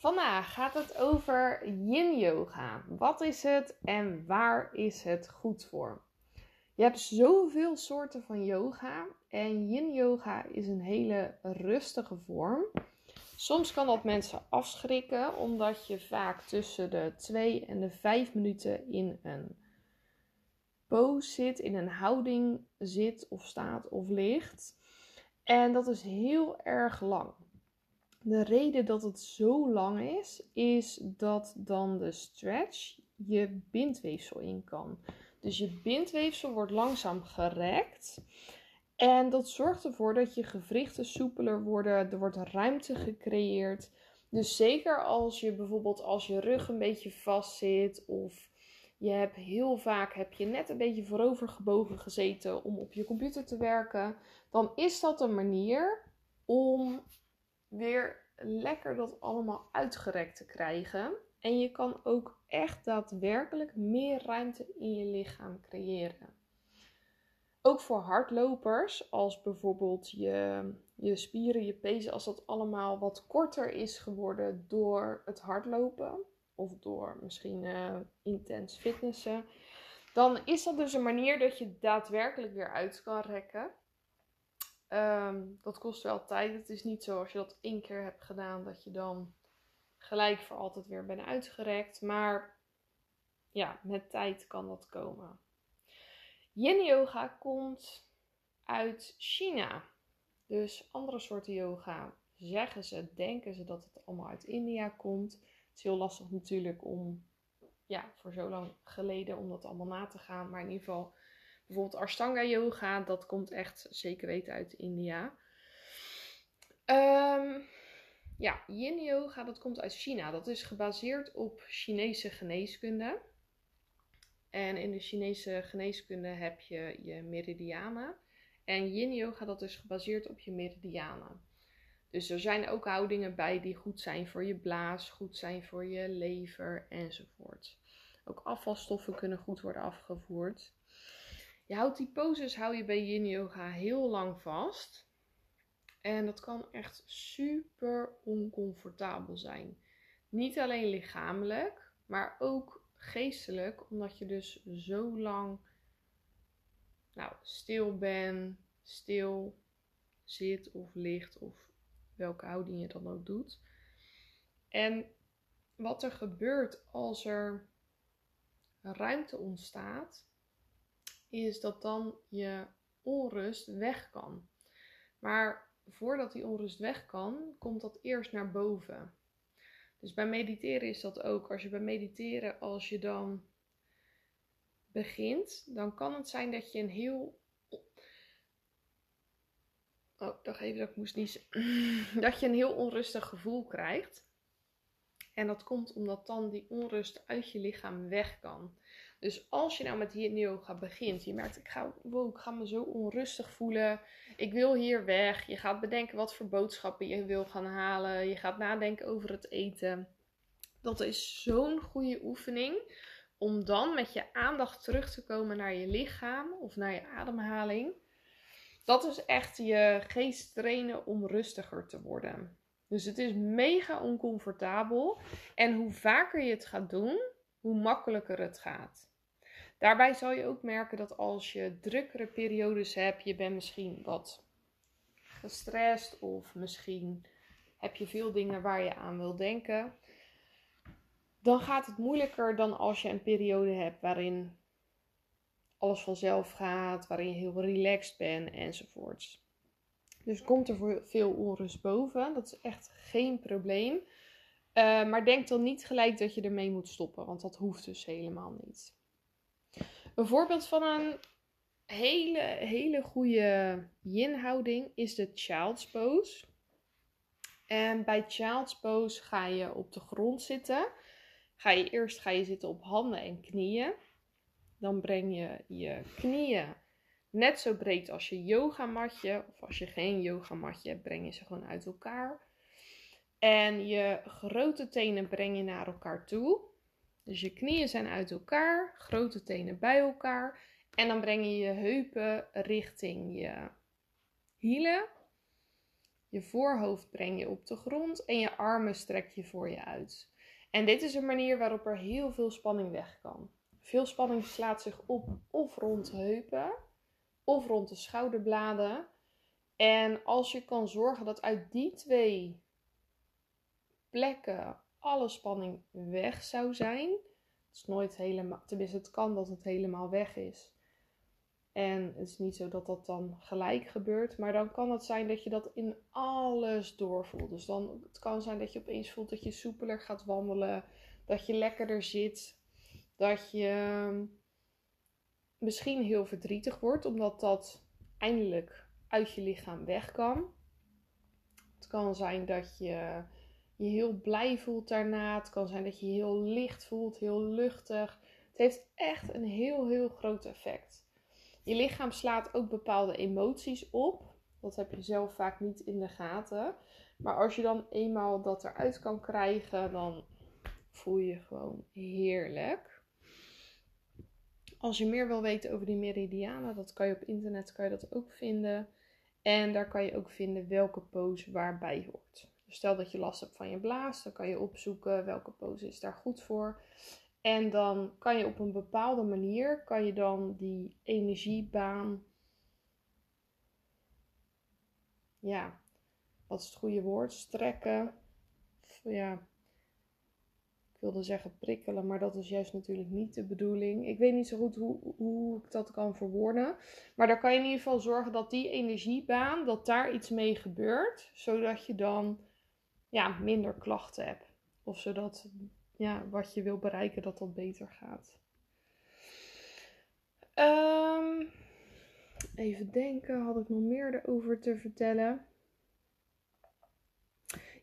Vandaag gaat het over yin yoga. Wat is het en waar is het goed voor? Je hebt zoveel soorten van yoga en yin yoga is een hele rustige vorm. Soms kan dat mensen afschrikken omdat je vaak tussen de 2 en de 5 minuten in een pose zit, in een houding zit of staat of ligt. En dat is heel erg lang. De reden dat het zo lang is, is dat dan de stretch je bindweefsel in kan. Dus je bindweefsel wordt langzaam gerekt. En dat zorgt ervoor dat je gewrichten soepeler worden. Er wordt ruimte gecreëerd. Dus zeker als je bijvoorbeeld als je rug een beetje vast zit of je hebt heel vaak heb je net een beetje voorover gebogen gezeten om op je computer te werken, dan is dat een manier om weer lekker dat allemaal uitgerekt te krijgen. En je kan ook echt daadwerkelijk meer ruimte in je lichaam creëren. Ook voor hardlopers, als bijvoorbeeld je, je spieren, je pezen, als dat allemaal wat korter is geworden door het hardlopen of door misschien uh, intens fitnessen, dan is dat dus een manier dat je daadwerkelijk weer uit kan rekken. Ehm, dat kost wel tijd. Het is niet zo als je dat één keer hebt gedaan dat je dan gelijk voor altijd weer bent uitgerekt. Maar ja, met tijd kan dat komen. Yin yoga komt uit China. Dus andere soorten yoga zeggen ze, denken ze dat het allemaal uit India komt. Het is heel lastig natuurlijk om, ja, voor zo lang geleden om dat allemaal na te gaan. Maar in ieder geval Bijvoorbeeld Ashtanga yoga, dat komt echt zeker weten uit India. Um, ja, yin yoga, dat komt uit China. Dat is gebaseerd op Chinese geneeskunde. En in de Chinese geneeskunde heb je je meridianen. En yin yoga, dat is gebaseerd op je meridianen. Dus er zijn ook houdingen bij die goed zijn voor je blaas, goed zijn voor je lever enzovoort. Ook afvalstoffen kunnen goed worden afgevoerd. Je houdt die poses hou je bij yin yoga heel lang vast. En dat kan echt super oncomfortabel zijn. Niet alleen lichamelijk, maar ook geestelijk, omdat je dus zo lang nou, stil bent, stil zit of ligt of welke houding je dan ook doet. En wat er gebeurt als er ruimte ontstaat, is dat dan je onrust weg kan. Maar voordat die onrust weg kan, komt dat eerst naar boven. Dus bij mediteren is dat ook. Als je bij mediteren, als je dan begint, dan kan het zijn dat je een heel. Oh, dacht even dat ik moest niezen. dat je een heel onrustig gevoel krijgt. En dat komt omdat dan die onrust uit je lichaam weg kan. Dus als je nou met yin yoga begint, je merkt ik ga, ik ga me zo onrustig voelen. Ik wil hier weg. Je gaat bedenken wat voor boodschappen je wil gaan halen. Je gaat nadenken over het eten. Dat is zo'n goede oefening om dan met je aandacht terug te komen naar je lichaam of naar je ademhaling. Dat is echt je geest trainen om rustiger te worden. Dus het is mega oncomfortabel. En hoe vaker je het gaat doen, hoe makkelijker het gaat. Daarbij zal je ook merken dat als je drukkere periodes hebt, je bent misschien wat gestrest of misschien heb je veel dingen waar je aan wil denken, dan gaat het moeilijker dan als je een periode hebt waarin alles vanzelf gaat, waarin je heel relaxed bent enzovoorts. Dus komt er veel onrust boven, dat is echt geen probleem. Uh, maar denk dan niet gelijk dat je ermee moet stoppen, want dat hoeft dus helemaal niet. Een voorbeeld van een hele, hele goede yin-houding is de child's pose. En bij child's pose ga je op de grond zitten. ga je eerst ga je zitten op handen en knieën. Dan breng je je knieën net zo breed als je yogamatje. Of als je geen yogamatje hebt, breng je ze gewoon uit elkaar. En je grote tenen breng je naar elkaar toe. Dus je knieën zijn uit elkaar, grote tenen bij elkaar. En dan breng je je heupen richting je hielen. Je voorhoofd breng je op de grond en je armen strek je voor je uit. En dit is een manier waarop er heel veel spanning weg kan. Veel spanning slaat zich op of rond de heupen of rond de schouderbladen. En als je kan zorgen dat uit die twee plekken alle spanning weg zou zijn. Het is nooit helemaal, tenminste het kan dat het helemaal weg is. En het is niet zo dat dat dan gelijk gebeurt, maar dan kan het zijn dat je dat in alles doorvoelt. Dus dan, het kan zijn dat je opeens voelt dat je soepeler gaat wandelen, dat je lekkerder zit, dat je ehm, misschien heel verdrietig wordt, omdat dat eindelijk uit je lichaam weg kan. Het kan zijn dat je je heel blij voelt daarna. Het kan zijn dat je heel licht voelt, heel luchtig. Het heeft echt een heel, heel groot effect. Je lichaam slaat ook bepaalde emoties op. Dat heb je zelf vaak niet in de gaten. Maar als je dan eenmaal dat eruit kan krijgen, dan voel je je gewoon heerlijk. Als je meer wil weten over die meridianen, dat kan je op internet kan je dat ook vinden. En daar kan je ook vinden welke pose waarbij hoort. Dus stel dat je last hebt van je blaas, dan kan je opzoeken welke pose is daar goed voor. En dan kan je op een bepaalde manier, kan je dan die energiebaan, ja, wat is het goede woord? Strekken. Ja, ik wilde zeggen prikkelen, maar dat is juist natuurlijk niet de bedoeling. Ik weet niet zo goed hoe, hoe ik dat kan verwoorden. Maar daar kan je in ieder geval zorgen dat die energiebaan, dat daar iets mee gebeurt. Zodat je dan ja, minder klachten hebt. Of zodat ja, wat je wil bereiken, dat dat beter gaat. Um, even denken, had ik nog meer erover te vertellen?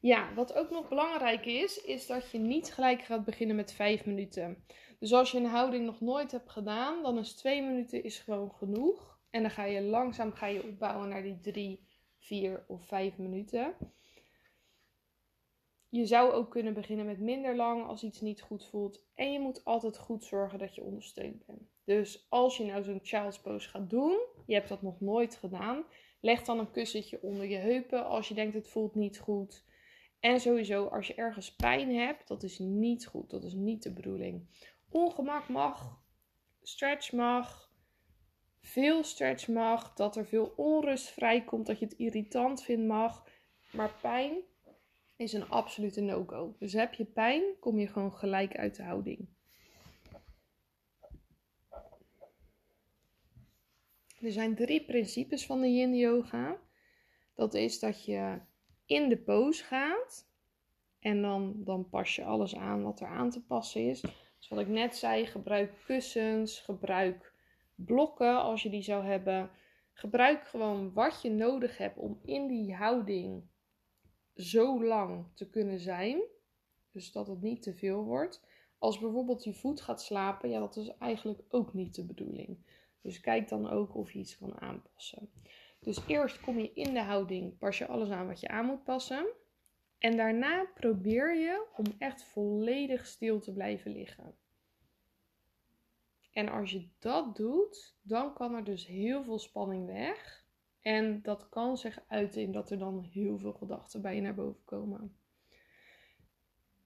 Ja, wat ook nog belangrijk is, is dat je niet gelijk gaat beginnen met 5 minuten. Dus als je een houding nog nooit hebt gedaan, dan is 2 minuten is gewoon genoeg. En dan ga je langzaam ga je opbouwen naar die 3, 4 of 5 minuten. Je zou ook kunnen beginnen met minder lang als iets niet goed voelt. En je moet altijd goed zorgen dat je ondersteund bent. Dus als je nou zo'n child's pose gaat doen, je hebt dat nog nooit gedaan, leg dan een kussentje onder je heupen als je denkt het voelt niet goed. En sowieso als je ergens pijn hebt, dat is niet goed. Dat is niet de bedoeling. Ongemak mag, stretch mag, veel stretch mag, dat er veel onrust vrijkomt, dat je het irritant vindt mag. Maar pijn is een absolute no-go. Dus heb je pijn, kom je gewoon gelijk uit de houding. Er zijn drie principes van de yin yoga. Dat is dat je in de pose gaat en dan, dan pas je alles aan wat er aan te passen is. Dus wat ik net zei, gebruik kussens, gebruik blokken als je die zou hebben. Gebruik gewoon wat je nodig hebt om in die houding zo lang te kunnen zijn. Dus dat het niet te veel wordt. Als bijvoorbeeld je voet gaat slapen, ja, dat is eigenlijk ook niet de bedoeling. Dus kijk dan ook of je iets kan aanpassen. Dus eerst kom je in de houding, pas je alles aan wat je aan moet passen. En daarna probeer je om echt volledig stil te blijven liggen. En als je dat doet, dan kan er dus heel veel spanning weg. En dat kan zich uiten in dat er dan heel veel gedachten bij je naar boven komen.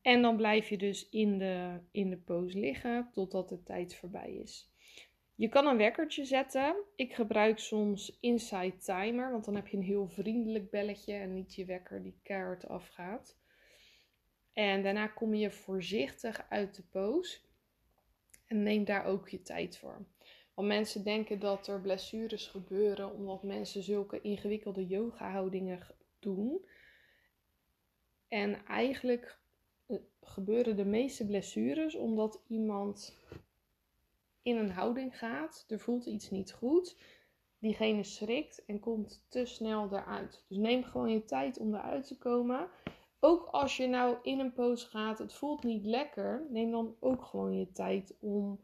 En dan blijf je dus in de, in de pose liggen totdat de tijd voorbij is. Je kan een wekkertje zetten. Ik gebruik soms Inside Timer, want dan heb je een heel vriendelijk belletje en niet je wekker die keihard afgaat. En daarna kom je voorzichtig uit de pose en neem daar ook je tijd voor. Want mensen denken dat er blessures gebeuren omdat mensen zulke ingewikkelde yoga-houdingen doen. En eigenlijk eh, gebeuren de meeste blessures omdat iemand in een houding gaat, er voelt iets niet goed, diegene schrikt en komt te snel eruit. Dus neem gewoon je tijd om eruit te komen. ook als je nou in een pose gaat, het voelt niet lekker, neem dan ook gewoon je tijd om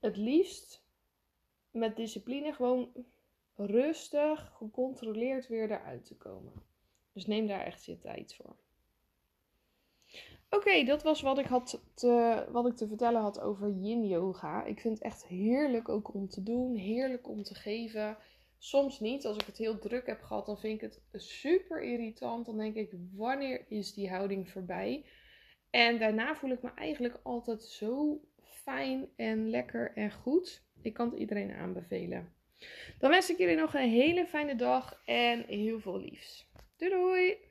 het liefst met discipline gewoon rustig, gecontroleerd weer eruit te komen. Dus neem daar echt je tijd voor. Oké, dat was wat ik, had te, wat ik te vertellen had over yin yoga. Ik vind het echt heerlijk ook om te doen, heerlijk om te geven. Soms niet. Als ik het heel druk heb gehad, dan vind ik het super irritant. Dan denk ik, wanneer is die houding voorbij? En daarna voel ik me eigenlijk altijd zo fijn en lekker en goed. Ik kan het iedereen aanbevelen. Dan wens ik jullie nog een hele fijne dag en heel veel liefs. Doei doei!